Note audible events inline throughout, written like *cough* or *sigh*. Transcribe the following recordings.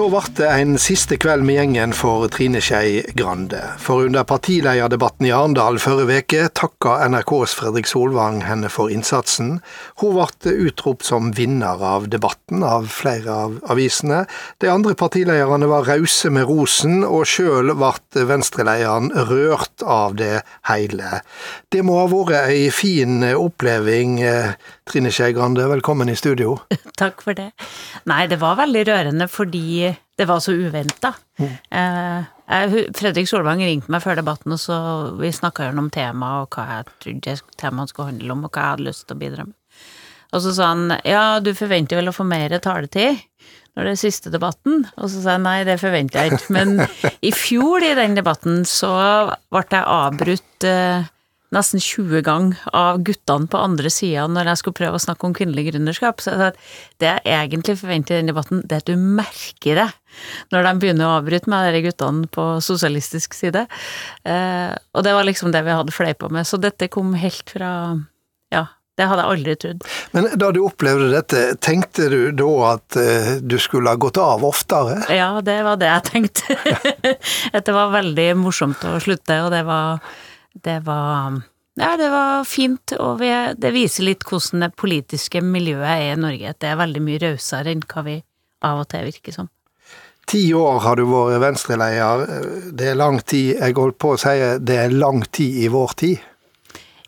Så ble det en siste kveld med gjengen for Trine Skei Grande. For under partilederdebatten i Arendal forrige uke takka NRKs Fredrik Solvang henne for innsatsen. Hun ble utropt som vinner av debatten av flere av avisene. De andre partilederne var rause med rosen, og sjøl ble venstrelederen rørt av det hele. Det må ha vært ei fin oppleving. Trine Skei Grande, velkommen i studio. *laughs* Takk for det. Nei, det var veldig rørende fordi det var så uventa. Mm. Eh, Fredrik Solvang ringte meg før debatten, og så vi snakka gjennom temaet og hva jeg trodde temaet skulle handle om, og hva jeg hadde lyst til å bidra med. Og så sa han ja, du forventer vel å få mer taletid når det er siste debatten? Og så sa jeg nei, det forventer jeg ikke. Men *laughs* i fjor i den debatten så ble jeg avbrutt eh, nesten 20 ganger av guttene på andre sida når jeg skulle prøve å snakke om kvinnelig gründerskap. Så det jeg egentlig forventer i den debatten, det er at du merker det når de begynner å avbryte meg, de guttene på sosialistisk side. Eh, og det var liksom det vi hadde fleipa med. Så dette kom helt fra ja, det hadde jeg aldri trodd. Men da du opplevde dette, tenkte du da at uh, du skulle ha gått av oftere? Ja, det var det jeg tenkte. *laughs* at det var veldig morsomt å slutte, og det var det var ja, det var fint, og vi, det viser litt hvordan det politiske miljøet er i Norge. At det er veldig mye rausere enn hva vi av og til virker som. Ti år har du vært venstreleder. Det er lang tid. Jeg holdt på å si det er lang tid i vår tid.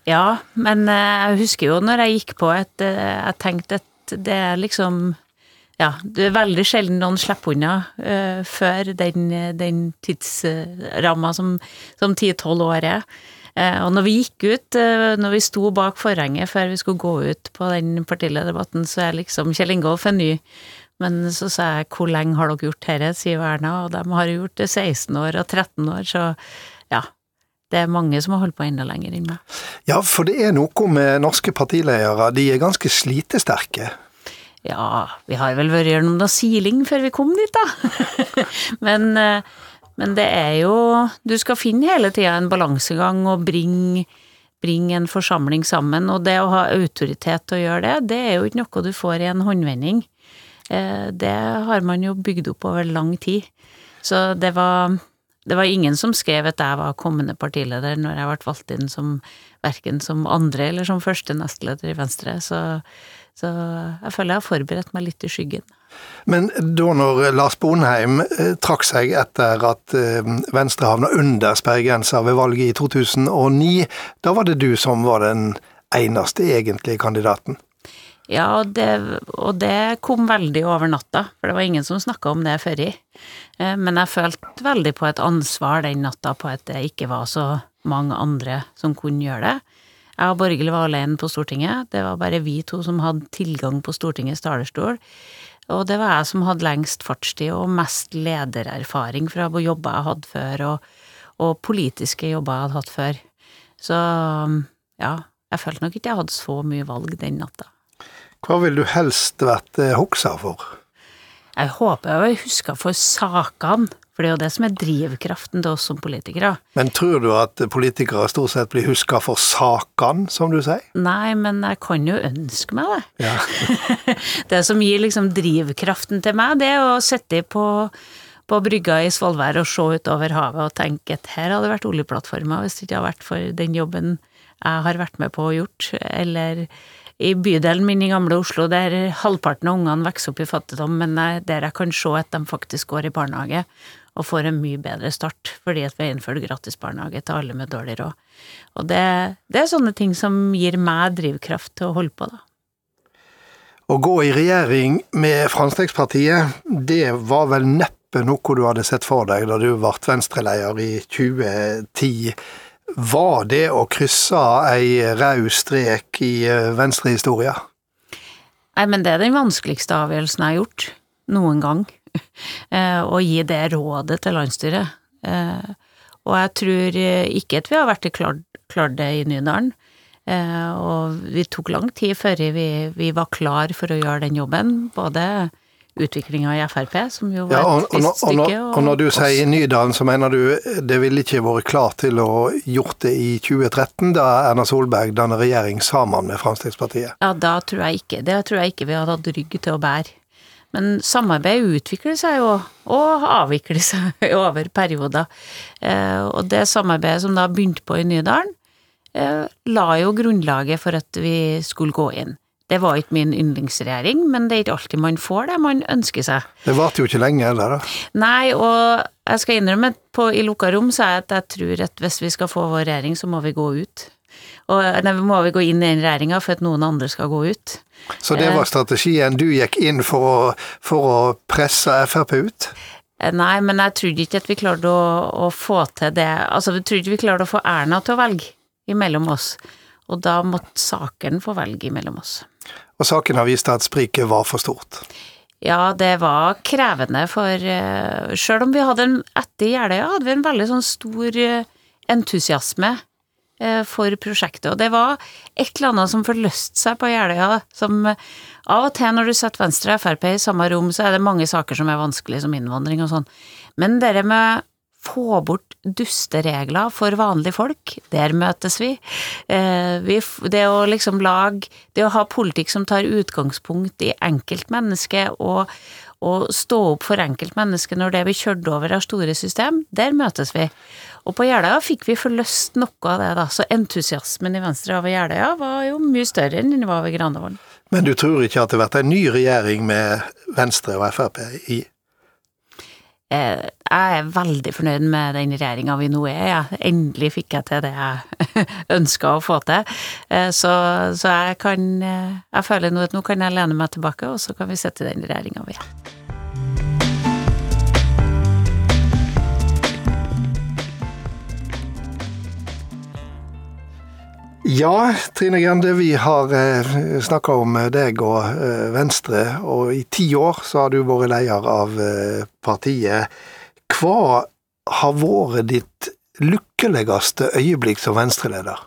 Ja, men eh, jeg husker jo når jeg gikk på at eh, jeg tenkte at det er liksom ja, det er veldig sjelden noen slipper unna uh, før den, den tidsramma som ti-tolv år er. Uh, og når vi gikk ut, uh, når vi sto bak forhenget før vi skulle gå ut på den partilederdebatten, så er liksom Kjell Ingolf en ny. Men så sa jeg hvor lenge har dere gjort dette, sier Erna, og de har gjort det 16 år og 13 år, så ja. Det er mange som har holdt på enda lenger enn meg. Ja, for det er noe med norske partiledere, de er ganske slitesterke. Ja, vi har vel vært gjennom noe siling før vi kom dit, da. *laughs* men, eh, men, det er jo Du skal finne hele tida en balansegang og bringe bring en forsamling sammen. Og det å ha autoritet til å gjøre det, det er jo ikke noe du får i en håndvending. Eh, det har man jo bygd opp over lang tid. Så det var det var ingen som skrev at jeg var kommende partileder når jeg ble valgt inn som verken som andre eller som første nestleder i Venstre, så så jeg føler jeg har forberedt meg litt i skyggen. Men da når Lars Bonheim eh, trakk seg etter at eh, Venstre havna under sperregrensa ved valget i 2009, da var det du som var den eneste egentlige kandidaten? Ja, og det, og det kom veldig over natta, for det var ingen som snakka om det før i. Eh, men jeg følte veldig på et ansvar den natta på at det ikke var så mange andre som kunne gjøre det. Jeg og Borghild var alene på Stortinget. Det var bare vi to som hadde tilgang på Stortingets talerstol. Og det var jeg som hadde lengst fartstid og mest ledererfaring fra jobber jeg hadde før, og, og, politiske jobber jeg hadde hatt før. Så ja, jeg følte nok ikke jeg hadde så mye valg den natta. Hva vil du helst vært eh, hoksa for? Jeg håper jeg husker for sakene for det er jo det som er drivkraften til oss som politikere. Men tror du at politikere stort sett blir huska for sakene, som du sier? Nei, men jeg kan jo ønske meg det. Ja. *laughs* det som gir liksom drivkraften til meg, det er å sitte på, på brygga i Svolvær og se utover havet og tenke at her hadde det vært oljeplattformer hvis det ikke hadde vært for den jobben jeg har vært med på og gjort, eller i bydelen min i gamle Oslo, der halvparten av ungene vokser opp i fattigdom, men der jeg kan se at de faktisk går i barnehage og får en mye bedre start, fordi at vi har innført gratis barnehage til alle med dårlig råd. Og det, det, er sånne ting som gir meg drivkraft til å holde på, da. Å gå i regjering med Fremskrittspartiet, det var vel neppe noe du hadde sett for deg da du ble venstreleder i 2010. Var det å krysse ei rød strek i eh, venstrehistoria? Nei, men det er den vanskeligste avgjørelsen jeg har gjort noen gang. *laughs* Eh, å gi det rådet til landsstyret. Eh, og jeg tror ikke at vi har vært klart, klart det i Nydalen. Og vi tok lang tid før vi, vi var klar for å gjøre den jobben. Både utviklinga i Frp, som jo var ja, og, et visst stykke. Og, og, og når du sier Nydalen, så mener du det ville ikke vært klart til å gjort det i 2013, da Erna Solberg danner regjering sammen med Fremskrittspartiet? Ja, da tror jeg ikke. Det tror jeg ikke vi hadde hatt rygg til å bære. Men samarbeid utvikler seg jo, og avvikler *laughs* seg over perioder. Eh, og det samarbeidet som da begynte på i Nydalen, eh, la jo grunnlaget for at vi skulle gå inn. Det var ikke min yndlingsregjering, men det er ikke alltid man får det man ønsker seg. Det varte jo ikke lenge heller, da. Nei, og jeg skal innrømme at på, i lukka rom så er jeg at jeg tror at hvis vi skal få vår regjering, så må vi gå ut. Og nei, må vi gå inn i den regjeringa for at noen andre skal gå ut. Så det var strategien? Du gikk inn for å, for å presse Frp ut? Eh, nei, men jeg trodde ikke at vi klarte å, å få til det Altså, vi trodde ikke vi klarte å få Erna til å velge imellom oss. Og da måtte saken få velge imellom oss. Og saken har vist at spriket var for stort. Ja, det var krevende, for uh, sjøl om vi hadde en etter Jeløya, hadde vi en veldig sånn stor entusiasme for prosjektet. Og det var et eller annet som forløste seg på Jeløya, som av og til når du setter Venstre og Frp i samme rom, så er det mange saker som er vanskelig, som innvandring og sånn. Men det med få bort dusteregler for vanlige folk, der møtes vi. Eh, det å liksom lage Det å ha politikk som tar utgangspunkt i enkeltmennesket og, og stå opp for enkeltmennesket når det blir kjørt over av store system, der møtes vi. Og på Jeløya fikk vi forløst noe av det, da. Så entusiasmen i Venstre over Jeløya var jo mye større enn den var ved Granavolden. Men du tror ikke at det blir en ny regjering med Venstre og Frp i Eh, jeg er veldig fornøyd med den regjeringa vi nå er. Ja. Endelig fikk jeg til det jeg *laughs* ønska å få til. Eh, så, så, jeg kan eh, Jeg føler nå at nå kan jeg lene meg tilbake, og så kan vi sette den regjeringa vi er. Ja, Trine Grende, vi har eh, snakka om deg og eh, Venstre, og i ti år så har du vært leder av eh, partiet. Hva har vært ditt lykkeligste øyeblikk som Venstre-leder?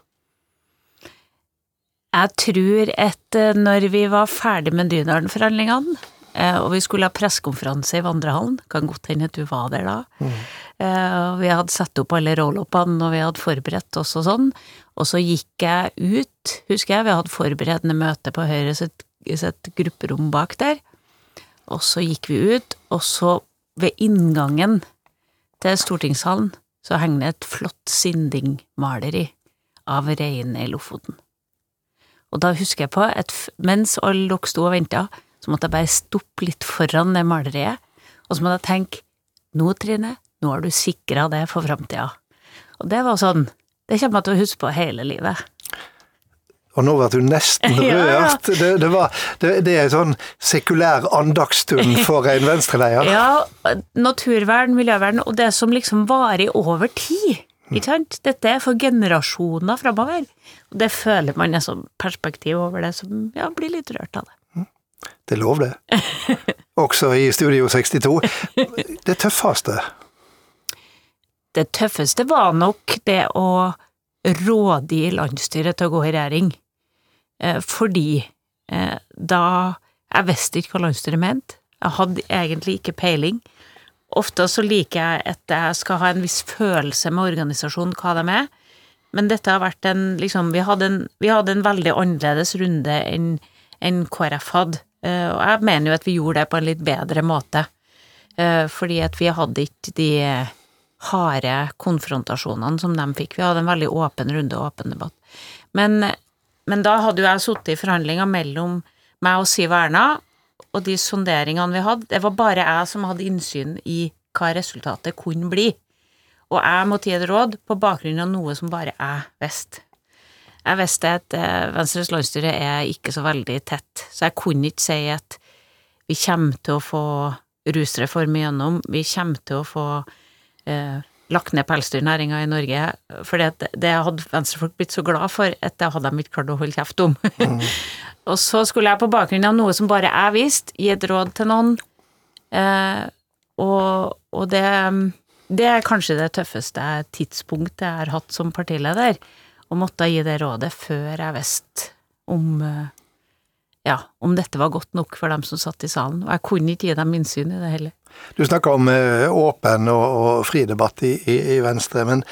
Jeg tror at eh, når vi var ferdig med Dynarden-forhandlingene, eh, og vi skulle ha pressekonferanse i vandrehallen, kan godt hende at du var der da, mm. vi hadde satt opp alle roll-upene, og vi hadde forberedt oss og sånn, og så gikk jeg ut, husker jeg, vi hadde forberedende møte på Høyre sitt, sitt grupperom bak der. Og så gikk vi ut, og så, ved inngangen til stortingshallen, så henger det et flott Sinding-maleri av reinen i Lofoten. Og da husker jeg på at mens alle dere sto og venta, så måtte jeg bare stoppe litt foran det maleriet, og så måtte jeg tenke nå, Trine, nå har du sikra det for framtida. Og det var sånn det kommer jeg til å huske på hele livet. Og nå ble du nesten *laughs* rørt. Det, det, var, det, det er en sånn sekulær andagsstund *laughs* for en venstreleder. Ja, naturvern, miljøvern, og det som liksom varer over tid. Ikke sant? Dette er for generasjoner framover. Og det føler man er som perspektiv over det, som ja, blir litt rørt av det. Det er lov, det. *laughs* Også i Studio 62. Det tøffeste det tøffeste var nok det å råde i landsstyret til å gå i regjering. Eh, fordi eh, da Jeg visste ikke hva landsstyret mente. Jeg hadde egentlig ikke peiling. Ofte så liker jeg at jeg skal ha en viss følelse med organisasjonen, hva de er. Men dette har vært en liksom Vi hadde en, vi hadde en veldig annerledes runde enn en KrF hadde. Eh, og jeg mener jo at vi gjorde det på en litt bedre måte. Fordi at vi hadde ikke de harde konfrontasjonene som de fikk. Vi hadde en veldig åpen runde og åpen debatt. Men, men da hadde jo jeg sittet i forhandlinger mellom meg og Siv Erna, og de sonderingene vi hadde, det var bare jeg som hadde innsyn i hva resultatet kunne bli. Og jeg måtte gi et råd på bakgrunn av noe som bare jeg visste. Jeg visste at eh, Venstres landsstyre er ikke så veldig tett, så jeg kunne ikke si at vi kommer til å få rusreform igjennom, vi kommer til å få eh, lagt ned pelsdyrnæringa i Norge, for det, det hadde venstrefolk blitt så glad for at det hadde de ikke klart å holde kjeft om. Mm. *laughs* og så skulle jeg på bakgrunn av noe som bare jeg visste, gi et råd til noen, eh, og, og det, det er kanskje det tøffeste tidspunktet jeg har hatt som partileder, å måtte gi det rådet før jeg visste om eh, ja, om dette var godt nok for dem som satt i salen. Og jeg kunne ikke gi dem innsyn i det heller. Du snakker om eh, åpen og, og fri debatt i, i, i, Venstre, men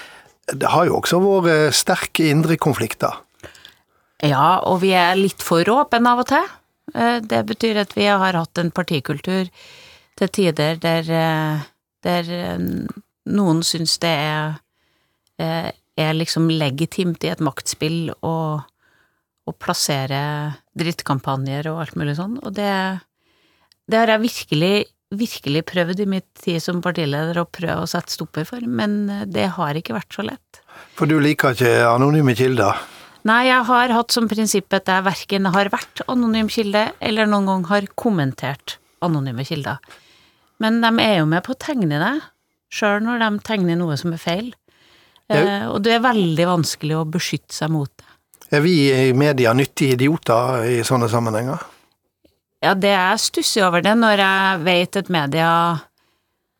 det har jo også vært eh, sterke indre konflikter? Ja, og vi er litt for åpne av og til. Det betyr at vi har hatt en partikultur til tider der, der noen syns det er, er liksom legitimt i et maktspill å, å plassere drittkampanjer og alt mulig sånn, og det, det har jeg virkelig virkelig prøvd i mitt tid som partileder å prøve å sette stopper for, men det har ikke vært så lett. For du liker ikke anonyme kilder? Nei, jeg har hatt som prinsipp at jeg verken har vært anonym kilde, eller noen gang har kommentert anonyme kilder. Men de er jo med på å tegne det, sjøl når de tegner noe som er feil. Ja. Eh, og det er veldig vanskelig å beskytte seg mot det. Er vi i media nyttige idioter i sånne sammenhenger? Ja, det jeg stusser over det, når jeg vet at media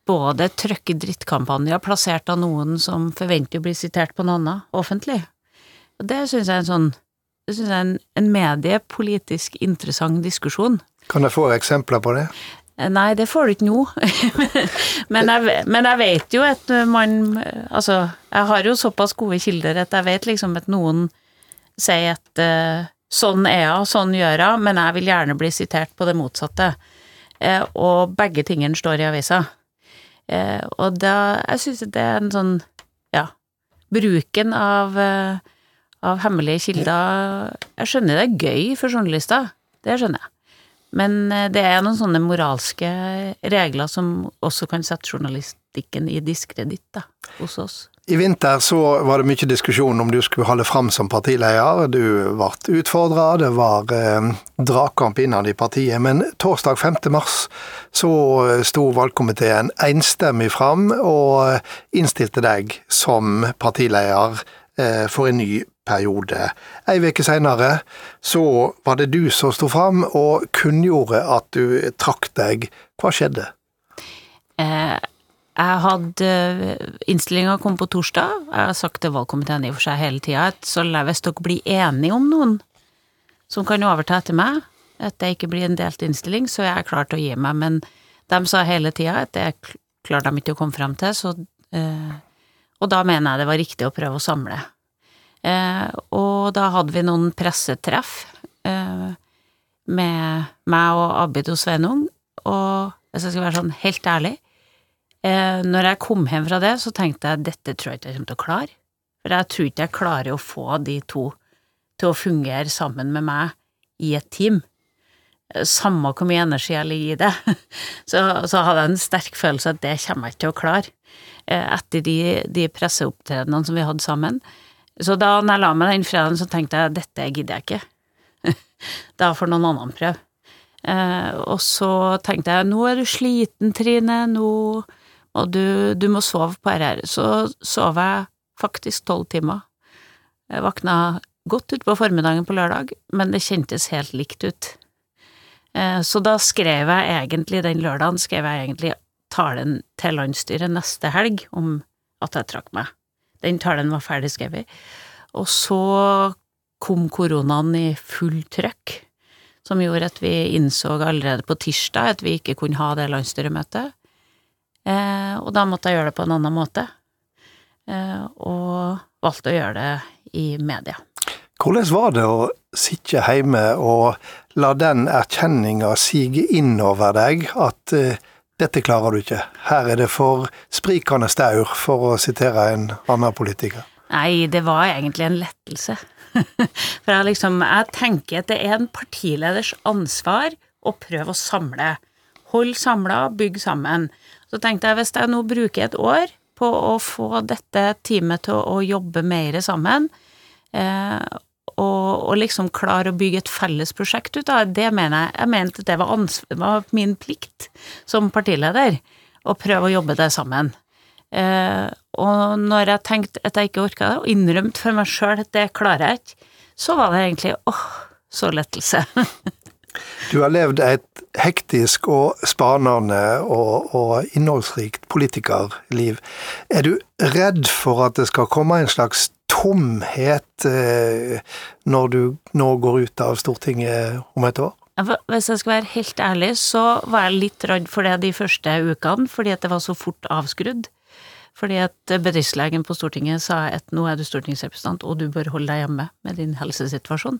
både trykker drittkampanjer plassert av noen som forventer å bli sitert på noe annet offentlig, og det syns jeg er en sånn det synes jeg er en, en mediepolitisk interessant diskusjon. Kan jeg få eksempler på det? Nei, det får du ikke nå. *laughs* men, jeg, men, jeg, vet jo at man Altså, jeg har jo såpass gode kilder at jeg vet liksom at noen sier at uh, sånn er hun, sånn gjør hun, men jeg vil gjerne bli sitert på det motsatte. Uh, og begge tingene står i avisa. Uh, og da Jeg syns det er en sånn Ja, bruken av av hemmelige kilder Jeg skjønner det er gøy for journalister, det skjønner jeg. Men eh, det er noen sånne moralske regler som også kan sette journalistikken i diskreditt da, hos oss. I vinter så var det mye diskusjon om du skulle holde fram som partileder. Du ble utfordra, det var eh, dragkamp innad i partiet. Men torsdag 5. mars så sto valgkomiteen enstemmig fram og innstilte deg som partileder eh, for en ny periode. Ei uke seinere så var det du som sto fram og kunngjorde at du trakk deg. Hva skjedde? Eh, jeg hadde Innstillinga kom på torsdag. Jeg har sagt til valgkomiteen i og for seg hele tida at så hvis dere blir enige om noen som kan overta etter meg, at det ikke blir en delt innstilling, så er jeg klar til å gi meg. Men de sa hele tida at det klarte de ikke å komme frem til, så eh, Og da mener jeg det var riktig å prøve å samle. Eh, og da hadde vi noen pressetreff eh, med meg og Abid og Sveinung, og hvis jeg skal være sånn helt ærlig, eh, når jeg kom hjem fra det, så tenkte jeg dette tror jeg ikke jeg kommer til å klare. For jeg tror ikke jeg klarer å få de to til å fungere sammen med meg i et team. Samme hvor mye energi jeg ligger i det, *laughs* så, så hadde jeg en sterk følelse at det kommer jeg ikke til å klare. Etter de, de presseopptredenene som vi hadde sammen, så da når jeg la meg den fredagen, så tenkte jeg dette gidder jeg ikke. *laughs* da får noen annen prøve. Eh, og så tenkte jeg nå er du sliten, Trine, nå og du, du må sove på RR. Så sov jeg faktisk tolv timer. Jeg våkna godt utpå formiddagen på lørdag, men det kjentes helt likt ut. Eh, så da skrev jeg egentlig, den lørdagen skrev jeg egentlig talen til landsstyret neste helg om at jeg trakk meg. Den talen var ferdig skrevet. Og så kom koronaen i full trøkk, som gjorde at vi innså allerede på tirsdag at vi ikke kunne ha det landsstyremøtet. Eh, og da måtte jeg gjøre det på en annen måte, eh, og valgte å gjøre det i media. Hvordan var det å sitte hjemme og la den erkjenninga sige innover deg at eh, dette klarer du ikke. Her er det for sprikende staur, for å sitere en annen politiker. Nei, det var egentlig en lettelse. *laughs* For jeg liksom Jeg tenker at det er en partileders ansvar å prøve å samle. Hold samla, bygg sammen. Så tenkte jeg hvis jeg nå bruker et år på å få dette teamet til å jobbe mer sammen, eh, og, og, liksom klare å bygge et felles prosjekt ut av det, mener jeg Jeg mente at det var, var, min plikt som partileder, å prøve å jobbe det sammen. Eh, og når jeg tenkte at jeg ikke orka det, og innrømte for meg sjøl at det klarer jeg ikke, så var det egentlig åh, så lettelse. *laughs* du har levd et hektisk og spanende og, og innholdsrikt politikerliv. Er du redd for at det skal komme en slags tomhet eh, når du nå går ut av Stortinget om et år? Hvis jeg skal være helt ærlig, så var jeg litt redd for det de første ukene, fordi at det var så fort avskrudd. Fordi at bedriftslegen på Stortinget sa at nå er du stortingsrepresentant, og du bør holde deg hjemme med din helsesituasjon.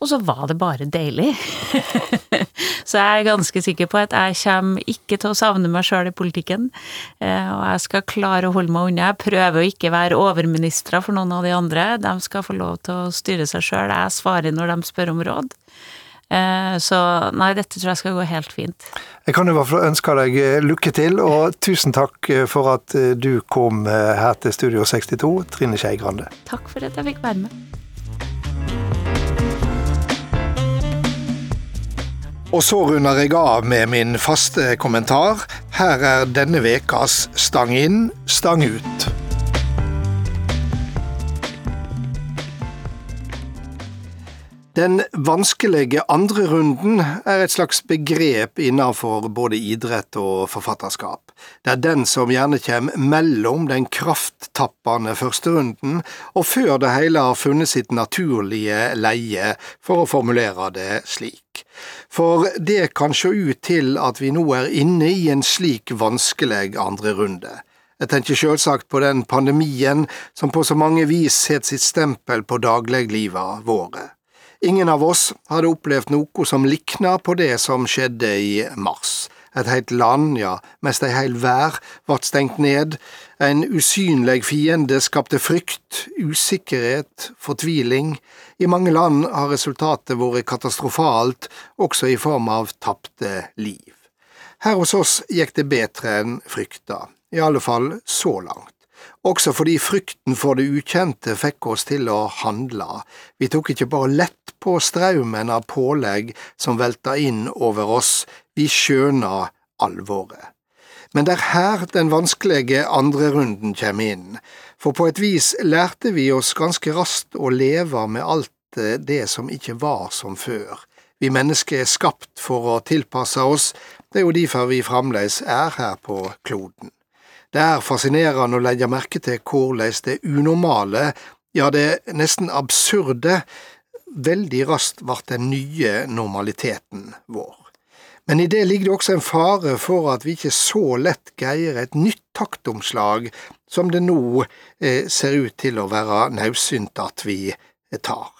Og så var det bare deilig. *laughs* så jeg er ganske sikker på at jeg kommer ikke til å savne meg sjøl i politikken. Eh, og jeg skal klare å holde meg unna. Jeg prøver å ikke være overministre for noen av de andre. De skal få lov til å styre seg sjøl. Jeg svarer når de spør om råd. Eh, så nei, dette tror jeg skal gå helt fint. Jeg kan i hvert fall ønske deg eh, lykke til, og tusen takk for at du kom her til Studio 62, Trine Skei Grande. Takk for at jeg fikk være med. Og så runder jeg av med min faste kommentar. Her er denne vekas Stang inn, stang ut. Den vanskelige andre runden er et slags begrep innenfor både idrett og forfatterskap. Det er den som gjerne kommer mellom den krafttappende første runden og før det hele har funnet sitt naturlige leie, for å formulere det slik. For det kan se ut til at vi nå er inne i en slik vanskelig andre runde. Jeg tenker selvsagt på den pandemien som på så mange vis setter sitt stempel på dagliglivet våre. Ingen av oss hadde opplevd noe som likna på det som skjedde i mars. Et helt land, ja, mest ei heil vær, vart stengt ned. En usynlig fiende skapte frykt, usikkerhet, fortviling. I mange land har resultatet vært katastrofalt, også i form av tapte liv. Her hos oss gikk det bedre enn frykta, i alle fall så langt også fordi frykten for det ukjente fikk oss til å handle. Vi tok ikke bare lett på straumen av pålegg som velta inn over oss, vi skjøna alvoret. Men det er her den vanskelige andre runden kommer inn, for på et vis lærte vi oss ganske raskt å leve med alt det som ikke var som før. Vi mennesker er skapt for å tilpasse oss, det er jo derfor vi fremdeles er her på kloden. Det er fascinerende å legge merke til hvordan det unormale, ja det nesten absurde, veldig raskt ble den nye normaliteten vår. Men i det ligger det også en fare for at vi ikke så lett greier et nytt taktomslag som det nå eh, ser ut til å være naudsynt at vi eh, tar.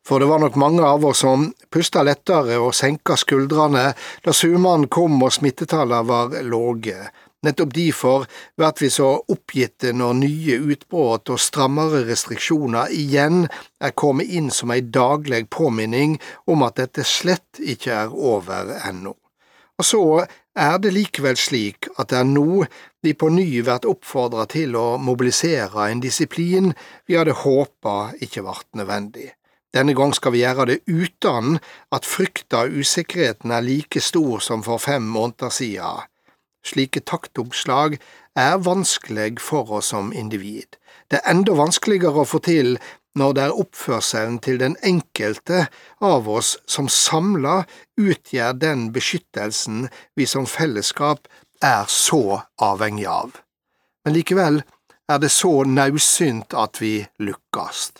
For det var nok mange av oss som pusta lettere og senka skuldrene da sumene kom og smittetallene var låge. Nettopp derfor blir vi så oppgitte når nye utbrudd og strammere restriksjoner igjen er kommet inn som ei daglig påminning om at dette slett ikke er over ennå. Og så er det likevel slik at det er nå vi på ny blir oppfordra til å mobilisere en disiplin vi hadde håpa ikke ble nødvendig. Denne gang skal vi gjøre det uten at frykta og usikkerheten er like stor som for fem måneder siden. Slike taktoppslag er vanskelig for oss som individ. Det er enda vanskeligere å få til når det er oppførselen til den enkelte av oss som samla utgjør den beskyttelsen vi som fellesskap er så avhengig av. Men likevel er det så naudsynt at vi lykkes,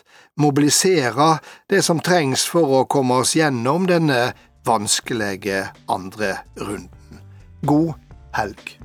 mobilisere det som trengs for å komme oss gjennom denne vanskelige andre runden. God helg.